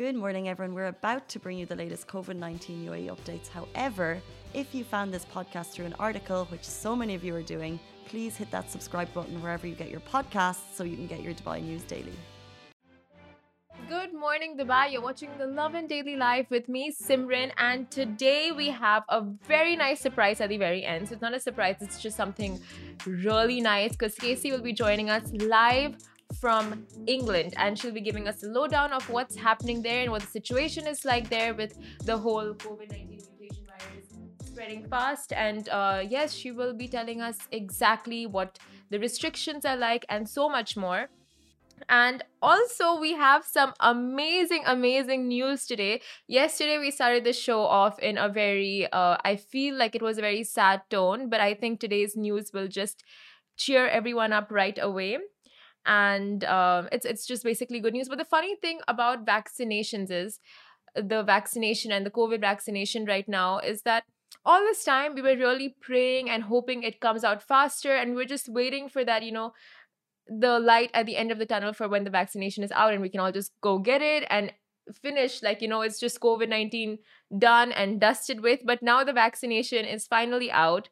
Good morning, everyone. We're about to bring you the latest COVID 19 UAE updates. However, if you found this podcast through an article, which so many of you are doing, please hit that subscribe button wherever you get your podcasts so you can get your Dubai news daily. Good morning, Dubai. You're watching the Lovin Daily Life with me, Simran, and today we have a very nice surprise at the very end. So it's not a surprise, it's just something really nice because Casey will be joining us live from England and she'll be giving us a lowdown of what's happening there and what the situation is like there with the whole COVID 19 mutation virus spreading fast. And uh, yes, she will be telling us exactly what the restrictions are like and so much more. And also, we have some amazing, amazing news today. Yesterday, we started the show off in a very, uh, I feel like it was a very sad tone, but I think today's news will just cheer everyone up right away and um, it's it's just basically good news. But the funny thing about vaccinations is the vaccination and the COVID vaccination right now is that all this time we were really praying and hoping it comes out faster, and we are just waiting for that, you know, the light at the end of the tunnel for when the vaccination is out and we can all just go get it and finish like you know it's just covid-19 done and dusted with but now the vaccination is finally out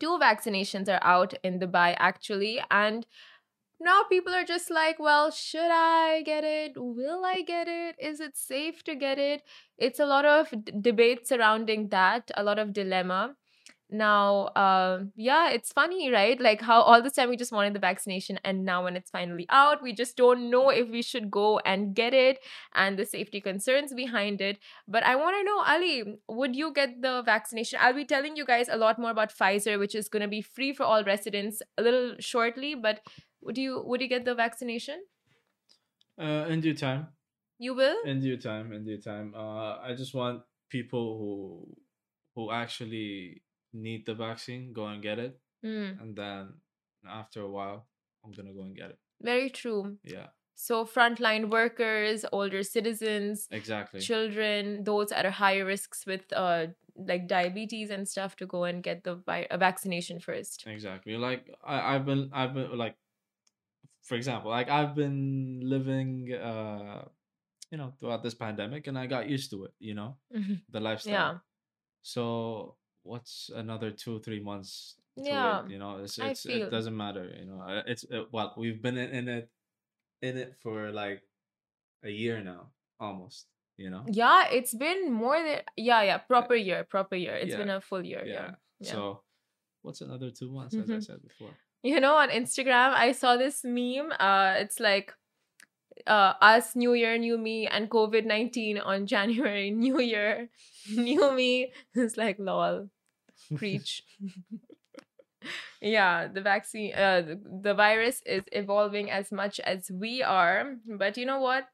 two vaccinations are out in dubai actually and now people are just like, well, should I get it? Will I get it? Is it safe to get it? It's a lot of d- debate surrounding that, a lot of dilemma. Now, uh, yeah, it's funny, right? Like how all this time we just wanted the vaccination, and now when it's finally out, we just don't know if we should go and get it and the safety concerns behind it. But I want to know, Ali, would you get the vaccination? I'll be telling you guys a lot more about Pfizer, which is going to be free for all residents a little shortly, but would you would you get the vaccination? Uh, in due time. You will. In due time. In due time. Uh, I just want people who who actually need the vaccine go and get it, mm. and then after a while, I'm gonna go and get it. Very true. Yeah. So frontline workers, older citizens, exactly, children, those at a higher risks with uh like diabetes and stuff to go and get the vi- vaccination first. Exactly. Like I, I've been I've been like for example, like I've been living, uh, you know, throughout this pandemic, and I got used to it. You know, mm-hmm. the lifestyle. Yeah. So what's another two three months? yeah. It, you know, it's, it's it doesn't matter. You know, uh, it's it, well, we've been in, in it, in it for like a year now, almost. You know. Yeah, it's been more than yeah, yeah, proper year, proper year. It's yeah. been a full year. Yeah. yeah. So, what's another two months? As I said before you know on instagram i saw this meme uh it's like uh us new year new me and covid-19 on january new year new me. It's like lol preach. Yeah the vaccine uh the, the virus is evolving as much as we are but you know what?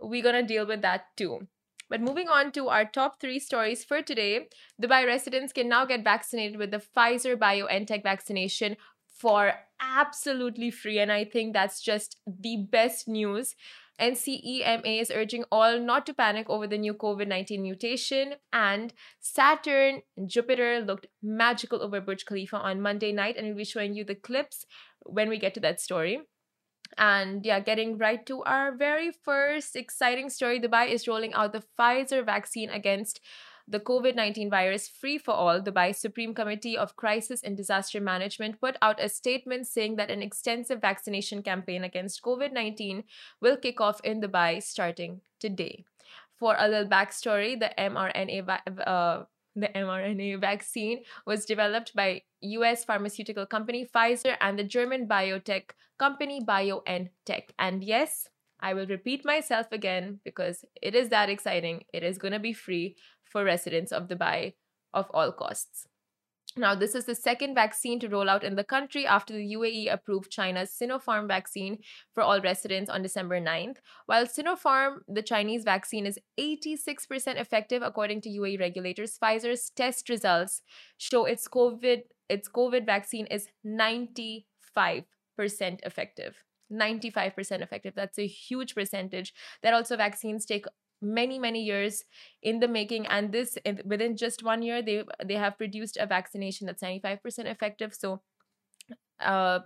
We're gonna deal with that too. But moving on to our top three stories for today, Dubai residents can now get vaccinated with the Pfizer BioNTech vaccination for absolutely free. And I think that's just the best news. NCEMA is urging all not to panic over the new COVID 19 mutation. And Saturn and Jupiter looked magical over Burj Khalifa on Monday night. And we'll be showing you the clips when we get to that story. And yeah, getting right to our very first exciting story Dubai is rolling out the Pfizer vaccine against the COVID 19 virus free for all, The Dubai Supreme Committee of Crisis and Disaster Management put out a statement saying that an extensive vaccination campaign against COVID 19 will kick off in Dubai starting today. For a little backstory, the mRNA uh, the mRNA vaccine was developed by US pharmaceutical company Pfizer and the German biotech company BioNTech. And yes, I will repeat myself again because it is that exciting. It is going to be free for residents of Dubai of all costs. Now, this is the second vaccine to roll out in the country after the UAE approved China's Sinopharm vaccine for all residents on December 9th. While Sinopharm, the Chinese vaccine, is 86% effective according to UAE regulators, Pfizer's test results show its COVID its COVID vaccine is 95% effective. 95% effective. That's a huge percentage. That also vaccines take many many years in the making and this within just one year they they have produced a vaccination that's 95% effective so uh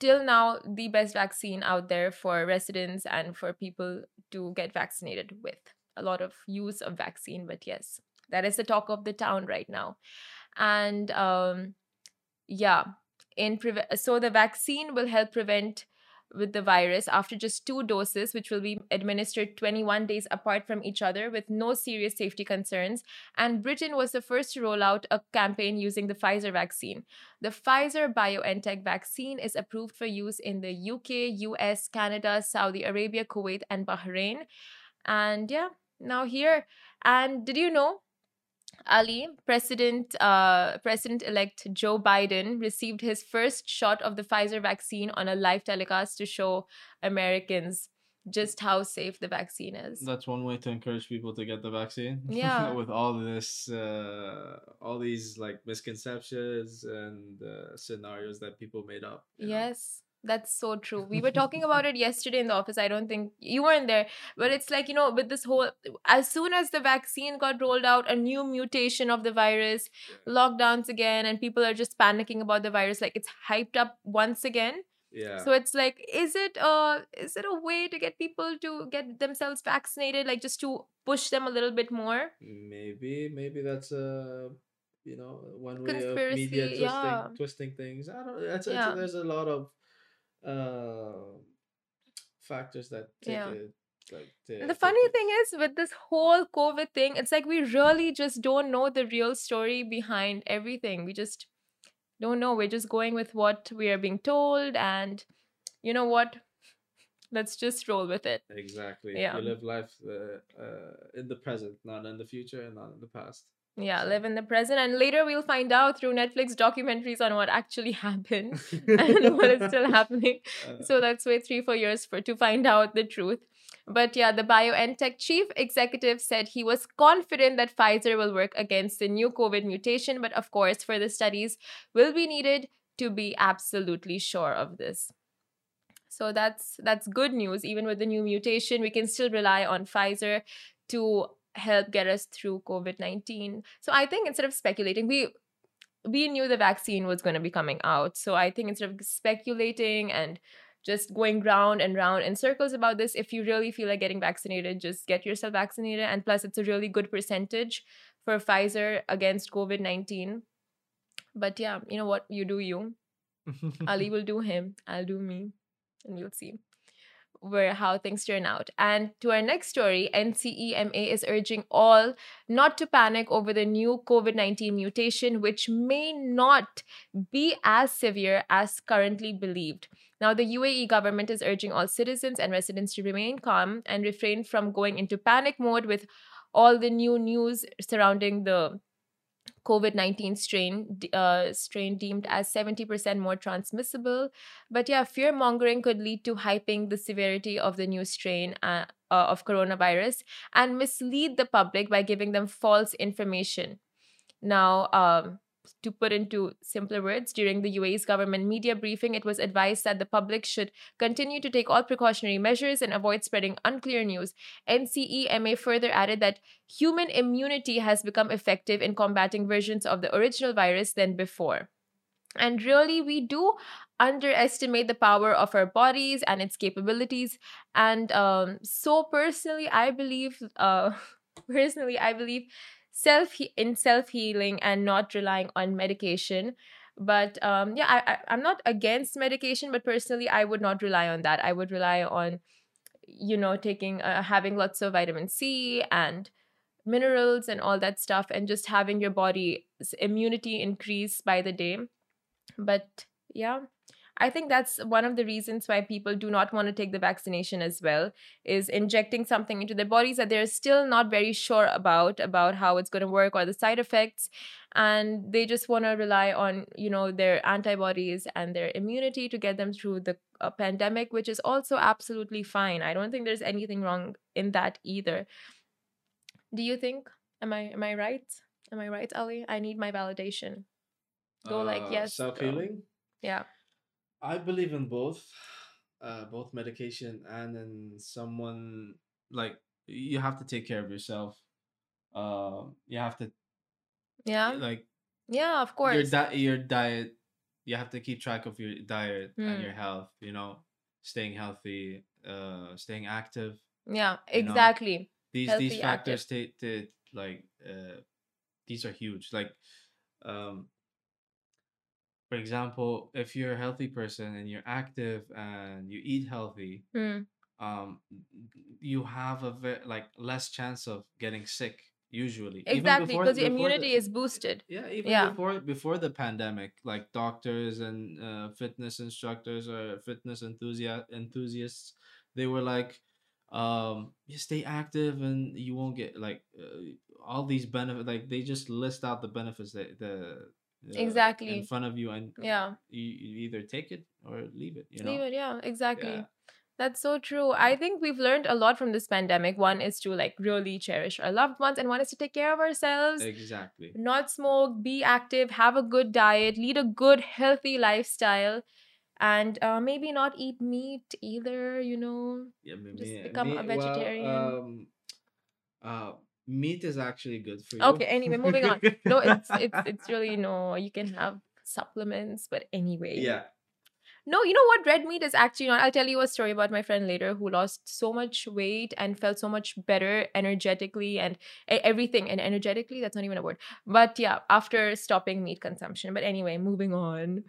till now the best vaccine out there for residents and for people to get vaccinated with. A lot of use of vaccine, but yes, that is the talk of the town right now. And um, yeah, in pre- so the vaccine will help prevent with the virus after just two doses, which will be administered 21 days apart from each other with no serious safety concerns. And Britain was the first to roll out a campaign using the Pfizer vaccine. The Pfizer BioNTech vaccine is approved for use in the UK, US, Canada, Saudi Arabia, Kuwait, and Bahrain. And yeah, now here. And did you know Ali, President uh, President-elect Joe Biden received his first shot of the Pfizer vaccine on a live telecast to show Americans just how safe the vaccine is. That's one way to encourage people to get the vaccine. Yeah. With all this, uh, all these like misconceptions and uh, scenarios that people made up. Yes. know? That's so true. We were talking about it yesterday in the office. I don't think you weren't there, but it's like, you know, with this whole, as soon as the vaccine got rolled out, a new mutation of the virus, lockdowns again, and people are just panicking about the virus. Like it's hyped up once again. Yeah. So it's like, is it uh is it a way to get people to get themselves vaccinated, like just to push them a little bit more? maybe, maybe that's a, you know, one way of media twisting, yeah. twisting things. I don't. It's, Yeah. there's a lot of uh, factors that take Yeah. it. Like And the funny thing is, with this whole COVID thing, it's like we really just don't know the real story behind everything. We just don't know. We're just going with what we are being told, and you know what? Let's just roll with it. exactly. Yeah. You live life uh, uh, in the present, not in the future, and not in the past. Yeah, live in the present, and later we'll find out through Netflix documentaries on what actually happened and what is still happening. Uh, So let's wait three, four years for to find out the truth. But yeah, the BioNTech chief executive said he was confident that Pfizer will work against the new COVID mutation, but of course, further studies will be needed to be absolutely sure of this. So that's that's good news. Even with the new mutation, we can still rely on Pfizer to help get us through COVID nineteen. So I think instead of speculating, we we knew the vaccine was going to be coming out. So I think instead of speculating and just going round and round in circles about this, if you really feel like getting vaccinated, just get yourself vaccinated. And plus, it's a really good percentage for Pfizer against COVID 19. But yeah, you know what? You do you. Ali will do him. I'll do me. And we'll see where how things turn out. And to our next story, NCEMA is urging all not to panic over the new COVID 19 mutation, which may not be as severe as currently believed. Now, the UAE government is urging all citizens and residents to remain calm and refrain from going into panic mode with all the new news surrounding the COVID 19 strain, uh, strain deemed as 70% more transmissible. But yeah, fear mongering could lead to hyping the severity of the new strain uh, uh, of coronavirus and mislead the public by giving them false information. Now, um, to put into simpler words, during the UAE's government media briefing, it was advised that the public should continue to take all precautionary measures and avoid spreading unclear news. NCEMA further added that human immunity has become effective in combating versions of the original virus than before. And really, we do underestimate the power of our bodies and its capabilities. And um, so, personally, I believe, uh, personally, I believe self in self healing and not relying on medication. But um, yeah, I, I I'm not against medication, but personally, I would not rely on that. I would rely on, you know, taking uh, having lots of vitamin C and minerals and all that stuff, and just having your body's immunity increase by the day. But yeah, I think that's one of the reasons why people do not want to take the vaccination as well is injecting something into their bodies that they're still not very sure about about how it's going to work or the side effects and they just want to rely on you know their antibodies and their immunity to get them through the uh, pandemic which is also absolutely fine. I don't think there's anything wrong in that either. Do you think? Am i am i right? Am i right ali? I need my validation. Go like, yes. Self healing. yeah I believe in both, uh, both medication and in someone like you have to take care of yourself. Um, you have to yeah like yeah of your course diet. Your diet, you have to keep track of your diet Mm. and your health. You know, staying healthy, uh, staying active. Yeah, You know, exactly. These Healthy, these factors to like uh, these are huge. Like, um, for example, if you're a healthy person and you're active and you eat healthy, Mm. um you have a ve- like less chance of getting sick usually Exactly, because your the- immunity is boosted. yeah even Yeah. before before the pandemic like doctors and uh, fitness instructors or fitness enthusiast enthusiasts they were like um you stay active and you won't get like uh, all these benefits like they just list out the benefits that the uh, Exactly. in front of you and Yeah. you, you either take it or leave it you know Leave it, yeah, exactly. Yeah. That's so true. I think we've learned a lot from this pandemic. One is to like really cherish our loved ones, and one is to take care of ourselves. exactly Not smoke, be active, have a good diet, lead a good, healthy lifestyle, and uh, maybe not eat meat either. You know, Yeah, me, Just me- become a me- well, vegetarian. um, uh, meat is actually good for you. Okay, anyway, moving on. no, it's it's it's really no. You can have supplements, but anyway. yeah. No, you know what? Red meat is actually not. I'll tell you a story about my friend later who lost so much weight and felt so much better energetically and everything. And energetically, that's not even a word. But yeah, after stopping meat consumption. But anyway, moving on.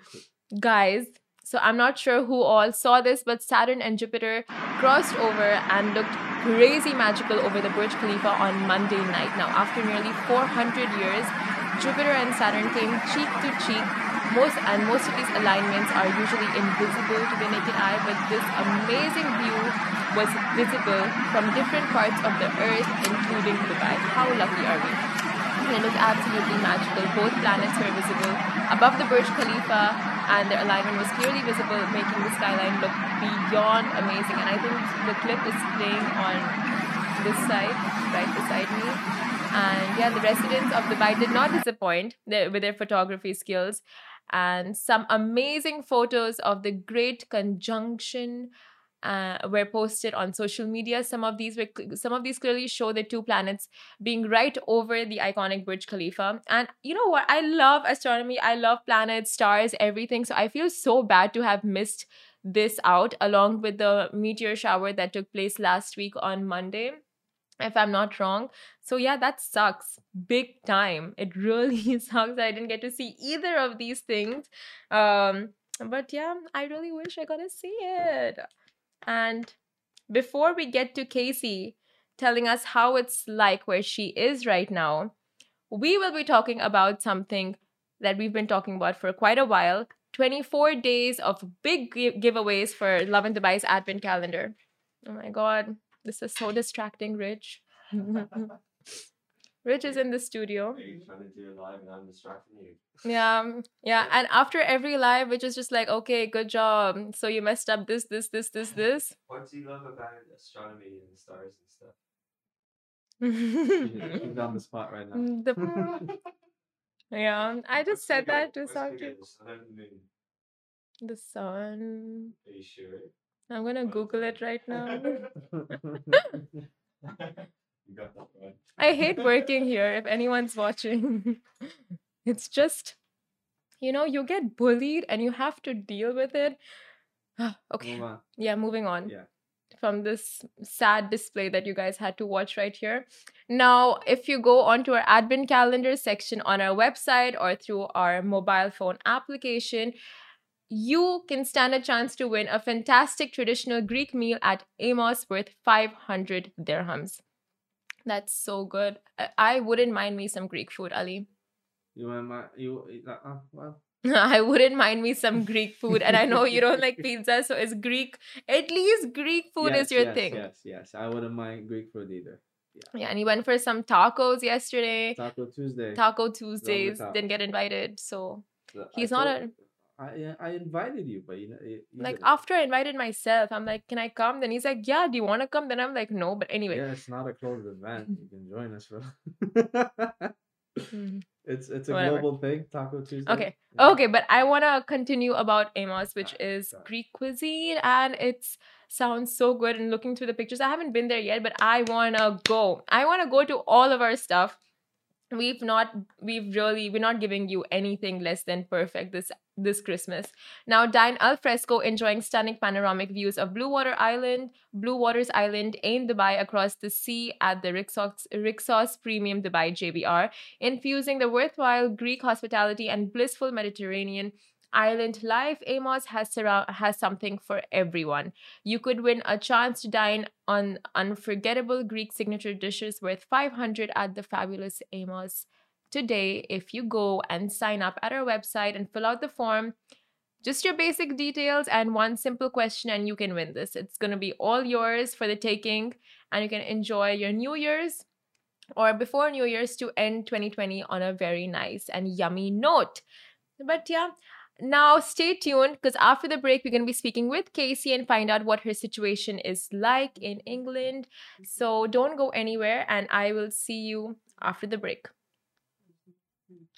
Guys, so I'm not sure who all saw this, but Saturn and Jupiter crossed over and looked crazy magical over the Burj Khalifa on Monday night. Now, after nearly 400 years, Jupiter and Saturn came cheek to cheek. Most and most of these alignments are usually invisible to the naked eye but this amazing view was visible from different parts of the earth including dubai. How lucky are we it looked absolutely magical. Both planets were visible above the burj khalifa and their alignment was clearly visible making the skyline look beyond amazing. And i think the clip is playing on this side right beside me. And yeah the residents of dubai did not disappoint with their photography skills. And some amazing photos of the great conjunction uh, were posted on social media. Some of these were some of these clearly show the two planets being right over the iconic Burj Khalifa. And you know what? I love astronomy. I love planets, stars, everything. So I feel so bad to have missed this out along with the meteor shower that took place last week on Monday if I'm not wrong. So yeah, that sucks big time. It really sucks that I didn't get to see either of these things. Um, but yeah, I really wish I got to see it. And before we get to Casey telling us how it's like where she is right now, we will be talking about something that we've been talking about for quite a while 24 days of big giveaways for Lovin Dubai's advent calendar. Oh my god, this is so distracting, Rich. Rich is in the studio. Are you trying to do it live and I'm distracting you? Yeah, um, yeah. And after every live, Rich is just like, okay, good job. So you messed up this, this, this, this, this. What do you love about astronomy and the stars and stuff? She's on the spot right now. The- yeah, I just What's said that to what's sound the sun or the moon? The sun. Are you sure? I'm gonna Google it right now. You got that right. I hate working here if anyone's watching. it's just, you know, you get bullied and you have to deal with it. okay. Yeah, moving on. Yeah. From this sad display that you guys had to watch right here. Now, if you go onto our advent calendar section on our website or through our mobile phone application, you can stand a chance to win a fantastic traditional Greek meal at Amos worth 500 dirhams. That's so good. I, I wouldn't mind me some Greek food, Ali. You want my you? Uh, uh, well, I wouldn't mind me some Greek food. And I know you don't like pizza, so it's Greek. At least Greek food yes, is your yes, thing. Yes, yes. I wouldn't mind Greek food either. Yeah, yeah, and he went for some tacos yesterday. Taco Tuesday. Taco Tuesdays. Didn't get invited. So, I he's not told- I I invited you, but you know. You, like, didn't. after I invited myself, I'm like, can I come? Then he's like, yeah, do you want to come? Then I'm like, no. But anyway. Yeah, it's not a closed event. You can join us for. Mhm. it's it's a Whatever. global thing. Taco Tuesday. Okay. Yeah. Okay, but I want to continue about Amos, which Alright, is alright. Greek cuisine, and it's sounds so good. And looking through the pictures, I haven't been there yet, but I want to go. I want to go to all of our stuff. We've not, we've really, we're not giving you anything less than perfect this this Christmas. Now, dine al fresco, enjoying stunning panoramic views of Blue Water Island, Blue Waters Island, in Dubai across the sea at the Rixos, Rixos Premium Dubai JBR, infusing the worthwhile Greek hospitality and blissful Mediterranean island life, Amos has surround, has something for everyone. You could win a chance to dine on unforgettable Greek signature dishes worth 500 at the fabulous Amos today if you go and sign up at our website and fill out the form. Just your basic details and one simple question, and you can win this. It's going to be all yours for the taking, and you can enjoy your New Year's or before New Year's to end 2020 on a very nice and yummy note. But yeah, now stay tuned because after the break, we're going to be speaking with Casey and find out what her situation is like in England. Mm-hmm. So don't go anywhere, and I will see you after the break.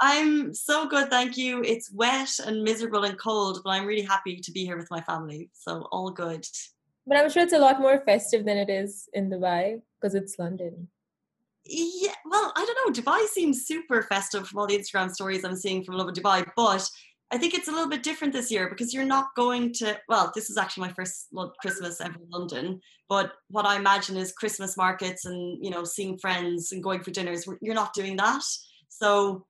I'm so good, thank you. It's wet and miserable and cold, but I'm really happy to be here with my family. So all good. But I'm sure it's a lot more festive than it is in Dubai because it's London. Yeah, well, I don't know. Dubai seems super festive from all the Instagram stories I'm seeing from Lovin Dubai, but I think it's a little bit different this year because you're not going to. Well, this is actually my first Christmas ever in London, but what I imagine is Christmas markets and you know seeing friends and going for dinners. You're not doing that, so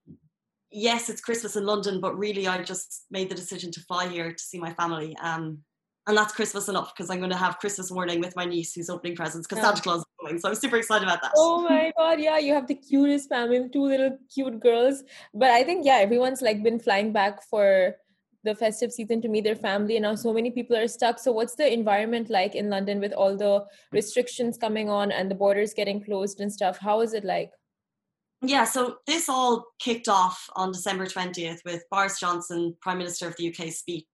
yes, it's Christmas in London, but really I just made the decision to fly here to see my family. Um, and that's Christmas enough because I'm going to have Christmas morning with my niece who's opening presents because yeah. Santa Claus is coming. So I'm super excited about that. Oh my god, yeah, you have the cutest family, two little cute girls. But I think yeah, everyone's like been flying back for the festive season to meet their family and now so many people are stuck so what's the environment like in london with all the restrictions coming on and the borders getting closed and stuff how is it like yeah, so this all kicked off on December 20th with Boris Johnson, Prime Minister of the UK, speech.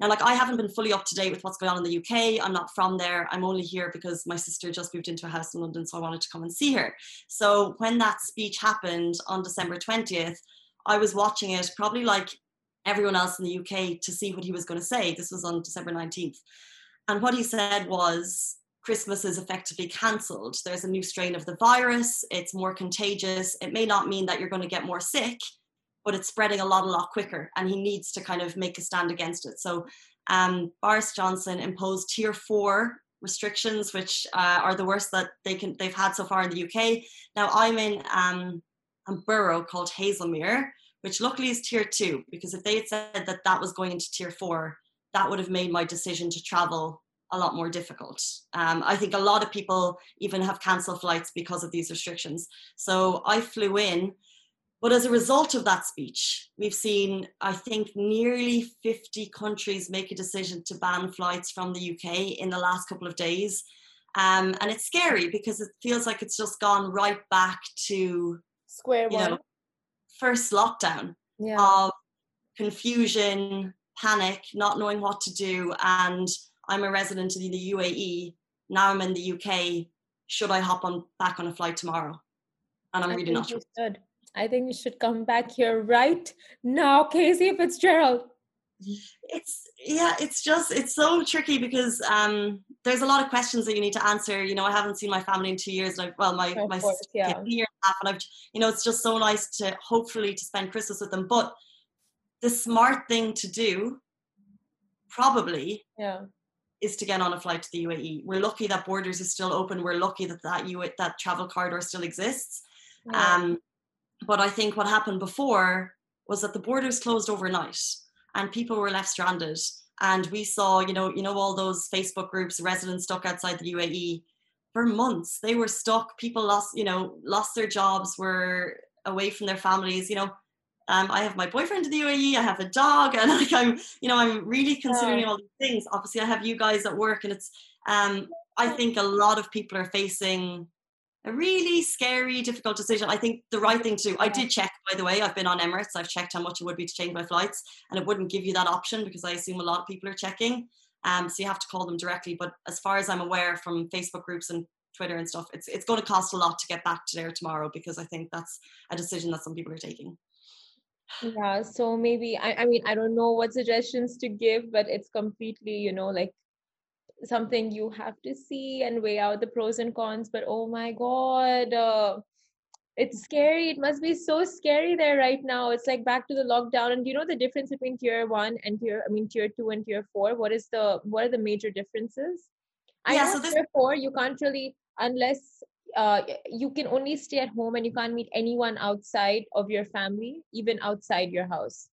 Now, like, I haven't been fully up to date with what's going on in the UK. I'm not from there. I'm only here because my sister just moved into a house in London, so I wanted to come and see her. So, when that speech happened on December 20th, I was watching it probably like everyone else in the UK to see what he was going to say. This was on December 19th. And what he said was Christmas is effectively cancelled. There's a new strain of the virus, it's more contagious. It may not mean that you're going to get more sick, but it's spreading a lot, a lot quicker, and he needs to kind of make a stand against it. So, um, Boris Johnson imposed tier four restrictions, which uh, are the worst that they can they've had so far in the UK. Now, I'm in um, a borough called Haslemere, which luckily is tier two, because if they had said that that was going into tier four, that would have made my decision to travel a lot more difficult. Um, I think a lot of people even have cancelled flights because of these restrictions. So I flew in, but as a result of that speech, we've seen, I think, nearly 50 countries make a decision to ban flights from the UK in the last couple of days. Um, and it's scary because it feels like it's just gone right back to square one. Know, first lockdown yeah. of confusion, panic, not knowing what to do, and I'm a resident in the UAE. Now I'm in the UK. Should I hop on back on a flight tomorrow? And I'm I really not sure. Should. I think you should come back here right now, Casey Fitzgerald. It's yeah, it's just it's so tricky because um, there's a lot of questions that you need to answer. You know, I haven't seen my family in two years, and I've, well, my of my course, yeah. year and a half, and I've you know, it's just so nice to hopefully to spend Christmas with them. But the smart thing to do, probably, yeah, is to get on a flight to the UAE. We're lucky that borders is still open. We're lucky that that UAE, that travel corridor still exists. Yeah. Um, but I think what happened before was that the borders closed overnight and people were left stranded. And we saw, you know, you know, all those Facebook groups, residents stuck outside the UAE for months. They were stuck. People lost, you know, lost their jobs, were away from their families. You know, um, I have my boyfriend in the UAE, I have a dog, and like I'm, you know, I'm really considering all these things. Obviously, I have you guys at work, and it's, um, I think a lot of people are facing a really scary, difficult decision. I think the right thing to do. I did check, by the way. I've been on Emirates. I've checked how much it would be to change my flights, and it wouldn't give you that option because I assume a lot of people are checking. Um, so you have to call them directly. But as far as I'm aware from Facebook groups and Twitter and stuff, it's it's going to cost a lot to get back to there tomorrow because I think that's a decision that some people are taking. Yeah, so maybe I, I mean I don't know what suggestions to give, but it's completely, you know, like something you have to see and weigh out the pros and cons. But oh my God, uh, it's scary. It must be so scary there right now. It's like back to the lockdown. And do you know the difference between tier one and tier I mean tier two and tier four? What is the what are the major differences? I Yeah, know so this- tier four you can't really unless uh, you can only stay at home and you can't meet anyone outside of your family, even outside your house.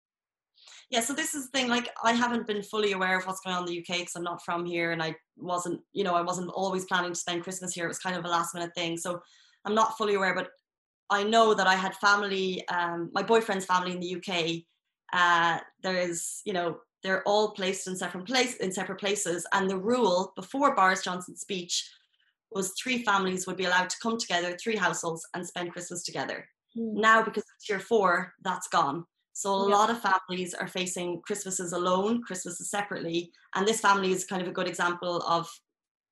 Yeah, so this is the thing. Like, I haven't been fully aware of what's going on in the UK because I'm not from here, and I wasn't, you know, I wasn't always planning to spend Christmas here. It was kind of a last minute thing, so I'm not fully aware. But I know that I had family, um, my boyfriend's family in the UK. Uh, there is, you know, they're all placed in separate place in separate places, and the rule before Boris Johnson's speech was three families would be allowed to come together, three households, and spend Christmas together Hmm. now because of tier four that's gone so a Yeah. lot of families are facing christmases alone christmases separately and this family is kind of a good example of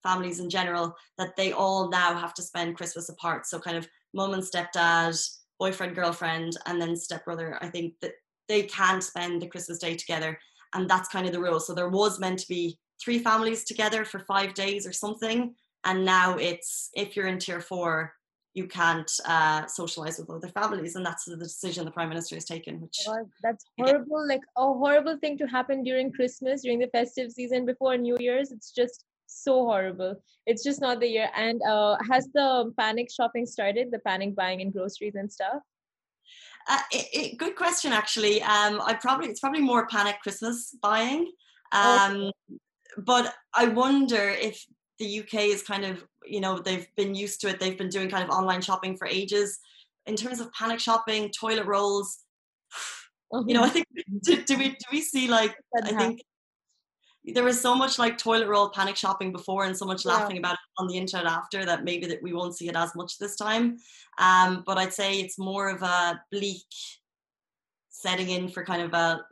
families in general that they all now have to spend christmas apart so kind of mum and stepdad boyfriend girlfriend and then stepbrother i think that they can't spend the christmas day together and that's kind of the rule so there was meant to be three families together for five days or something and now it's if you're in tier four you can't uh, socialize with other families, and that's the decision the prime minister has taken. Which that's horrible. Like a horrible thing to happen during Christmas, during the festive season before New Year's. It's just so horrible. It's just not the year. And uh, has the panic shopping started? The panic buying in groceries and stuff. uh, it, it, good question, actually. Um, I probably it's probably more panic Christmas buying, um, but I wonder if the UK is kind of you know they've been used to it. They've been doing kind of online shopping for ages. In terms of panic shopping, toilet rolls, you know, I think do, do we do we see like I think there was so much like toilet roll panic shopping before and so much Yeah. laughing about it on the internet after that maybe that we won't see it as much this time. Um, but I'd say it's more of a bleak setting in for kind of a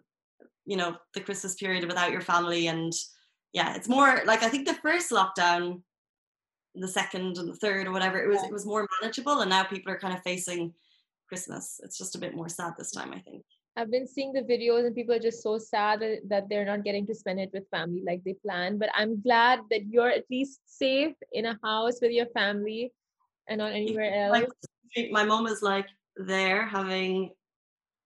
you know the Christmas period without your family and yeah, it's more like I think the first lockdown, the second and the third or whatever, it was it was more manageable and now people are kind of facing Christmas. It's just a bit more sad this time, I think. I've been seeing the videos and people are just so sad that, that they're not getting to spend it with family like they planned. But I'm glad that you're at least safe in a house with your family and not anywhere Like, else. my mom is like there having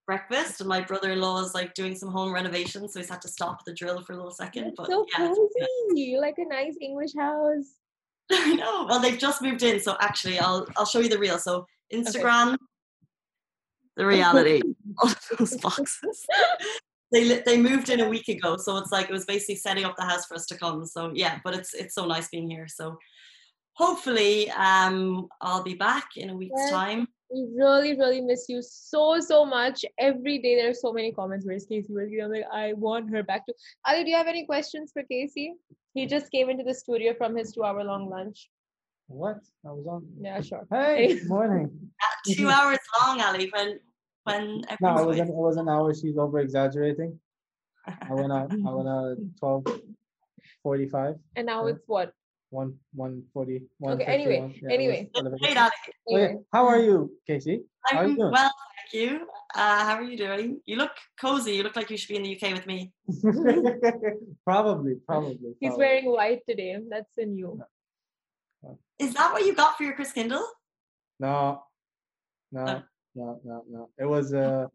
breakfast and my brother-in-law is like doing some home renovations so he's had to stop the drill for a little second but so yeah cozy, like a nice English house. I know. Well they've just moved in so actually I'll I'll show you the real so Instagram the reality of those boxes. They they moved in a week ago so it's like it was basically setting up the house for us to come. So yeah but it's it's so nice being here. So hopefully um I'll be back in a week's Yes. time We really, really miss you so, so much. Every day there are so many comments. Where's Casey? Where's Casey? I'm like, I want her back to. Ali, do you have any questions for Casey? He just came into the studio from his two-hour long lunch. What? I was on. Yeah, sure. Hey, morning. two hours long Ali when when No, it was awake. an, it was an hour. She's over exaggerating. I went out. I went out at twelve forty-five. And now Yeah. it's what? One one forty. Okay, anyway. Yeah, anyway. eleven Hey, fifty. Okay, Anyway, how are you, Casey? How are you I'm doing? well, thank you. Uh, how are you doing? You look cozy. You look like you should be in the UK with me. probably, probably. he's probably. wearing white today. That's the new. Is that what you got for your Kris Kindle? No, no, Oh. no, no, no. It was uh,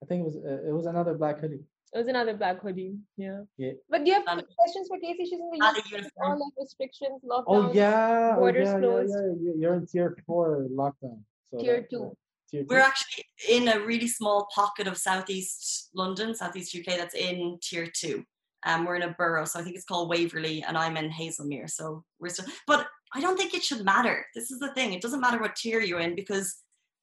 I think it was uh, it was another black hoodie. It was another black hoodie. Yeah. Yeah. But do you have Ali. questions for Casey? She's in the Ali UK. All like restrictions, lockdown. Oh yeah, oh, borders yeah, yeah, closed. yeah. You- You're in tier four lockdown. So Tier that- two. uh, Tier two. We're actually in a really small pocket of southeast London, southeast UK, that's in tier two. Um, we're in a borough, so I think it's called Waverley, and I'm in Haslemere. So we're still, but I don't think it should matter. This is the thing; it doesn't matter what tier you're in because,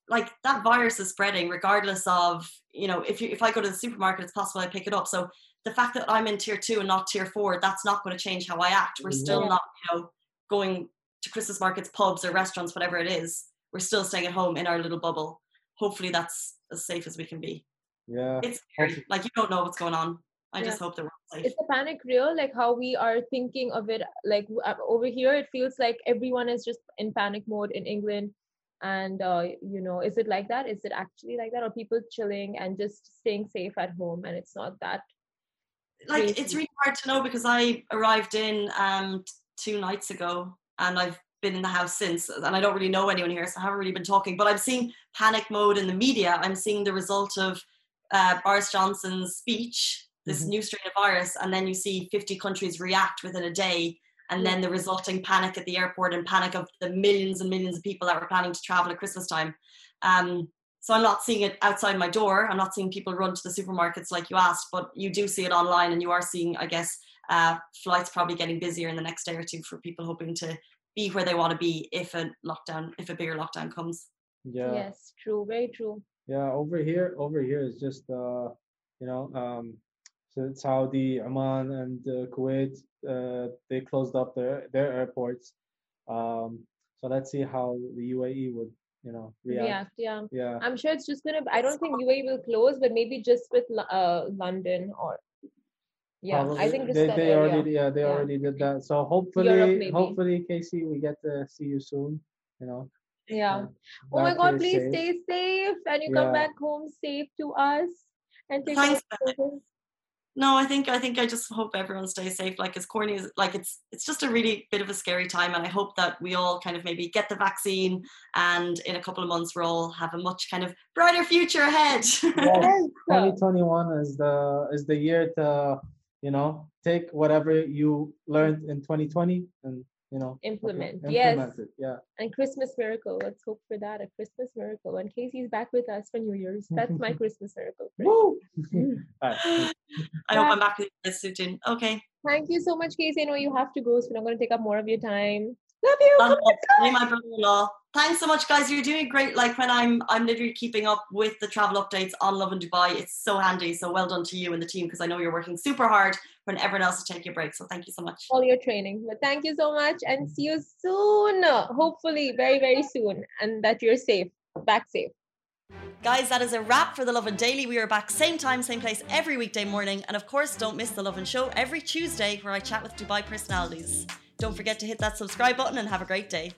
like, that virus is spreading regardless of you know if you if I go to the supermarket, it's possible I pick it up. So the fact that I'm in tier two and not tier four, that's not going to change how I act. We're still Yeah. not, you know, going to Christmas markets, pubs, or restaurants, whatever it is. We're still staying at home in our little bubble. Hopefully, that's as safe as we can be. Yeah. It's scary. Like you don't know what's going on. I Yeah. just hope that we're safe. Is the panic real? Like how we are thinking of it? Like uh, over here, it feels like everyone is just in panic mode in England. And uh, you know, is it like that? Is it actually like that, or people chilling and just staying safe at home, and it's not that? like it's crazy. really hard to know because I arrived in um two nights ago and I've been in the house since and I don't really know anyone here so I haven't really been talking but I'm seeing panic mode in the media I'm seeing the result of uh, Boris Johnson's speech this Mhm. new strain of virus and then you see 50 countries react within a day and then the resulting panic at the airport and panic of the millions and millions of people that were planning to travel at Christmas time um, so I'm not seeing it outside my door. I'm not seeing people run to the supermarkets like you asked, but you do see it online, and you are seeing, I guess, uh, flights probably getting busier in the next day or two for people hoping to be where they want to be if a lockdown, if a bigger lockdown comes. Yeah. Yes, true, very true. Yeah, over here, over here is just uh, you know, um, so Saudi, Oman, and uh, Kuwait, uh, they closed up their their airports. Um, so let's see how the UAE would, you know, react. React, yeah. Yeah, I'm sure it's just gonna. I don't think UAE will close, but maybe just with uh London or. Yeah, I think just they they already yeah they Yeah. already did that. So hopefully, maybe. hopefully, Casey, we get to see you soon. You know. Yeah. Oh my God, please safe. stay safe and you come back home safe to us and take Thanks. Of children. No, I think I think I just hope everyone stays safe. Like as corny as like it's it's just a really bit of a scary time, and I hope that we all kind of maybe get the vaccine, and in a couple of months we'll all have a much kind of brighter future ahead. Well, Yes. 2021 is the is the year to you know take whatever you learned in 2020 and you know apply- Implement, yes. it yeah And Christmas miracle. Let's hope for that. A Christmas miracle. And Casey's back with us for New Year's. That's my Christmas miracle. Woo! I hope I'm back with you soon. Okay. Thank you so much, Casey. I know you have to go, so we're not going to take up more of your time. Love you. Love Come on, oh my brother-in-law. Thanks so much, guys. You're doing great. Like when I'm, I'm literally keeping up with the travel updates on Lovin Dubai. It's so handy. So well done to you and the team because I know you're working super hard when everyone else is taking a break. So thank you so much. all your training. But thank you so much and see you soon. Hopefully, very, very soon. And that you're safe, back safe. Guys, that is a wrap for the Lovin Daily. We are back same time, same place every weekday morning. And of course, don't miss the Lovin Show every Tuesday where I chat with Dubai personalities. Don't forget to hit that subscribe button and have a great day.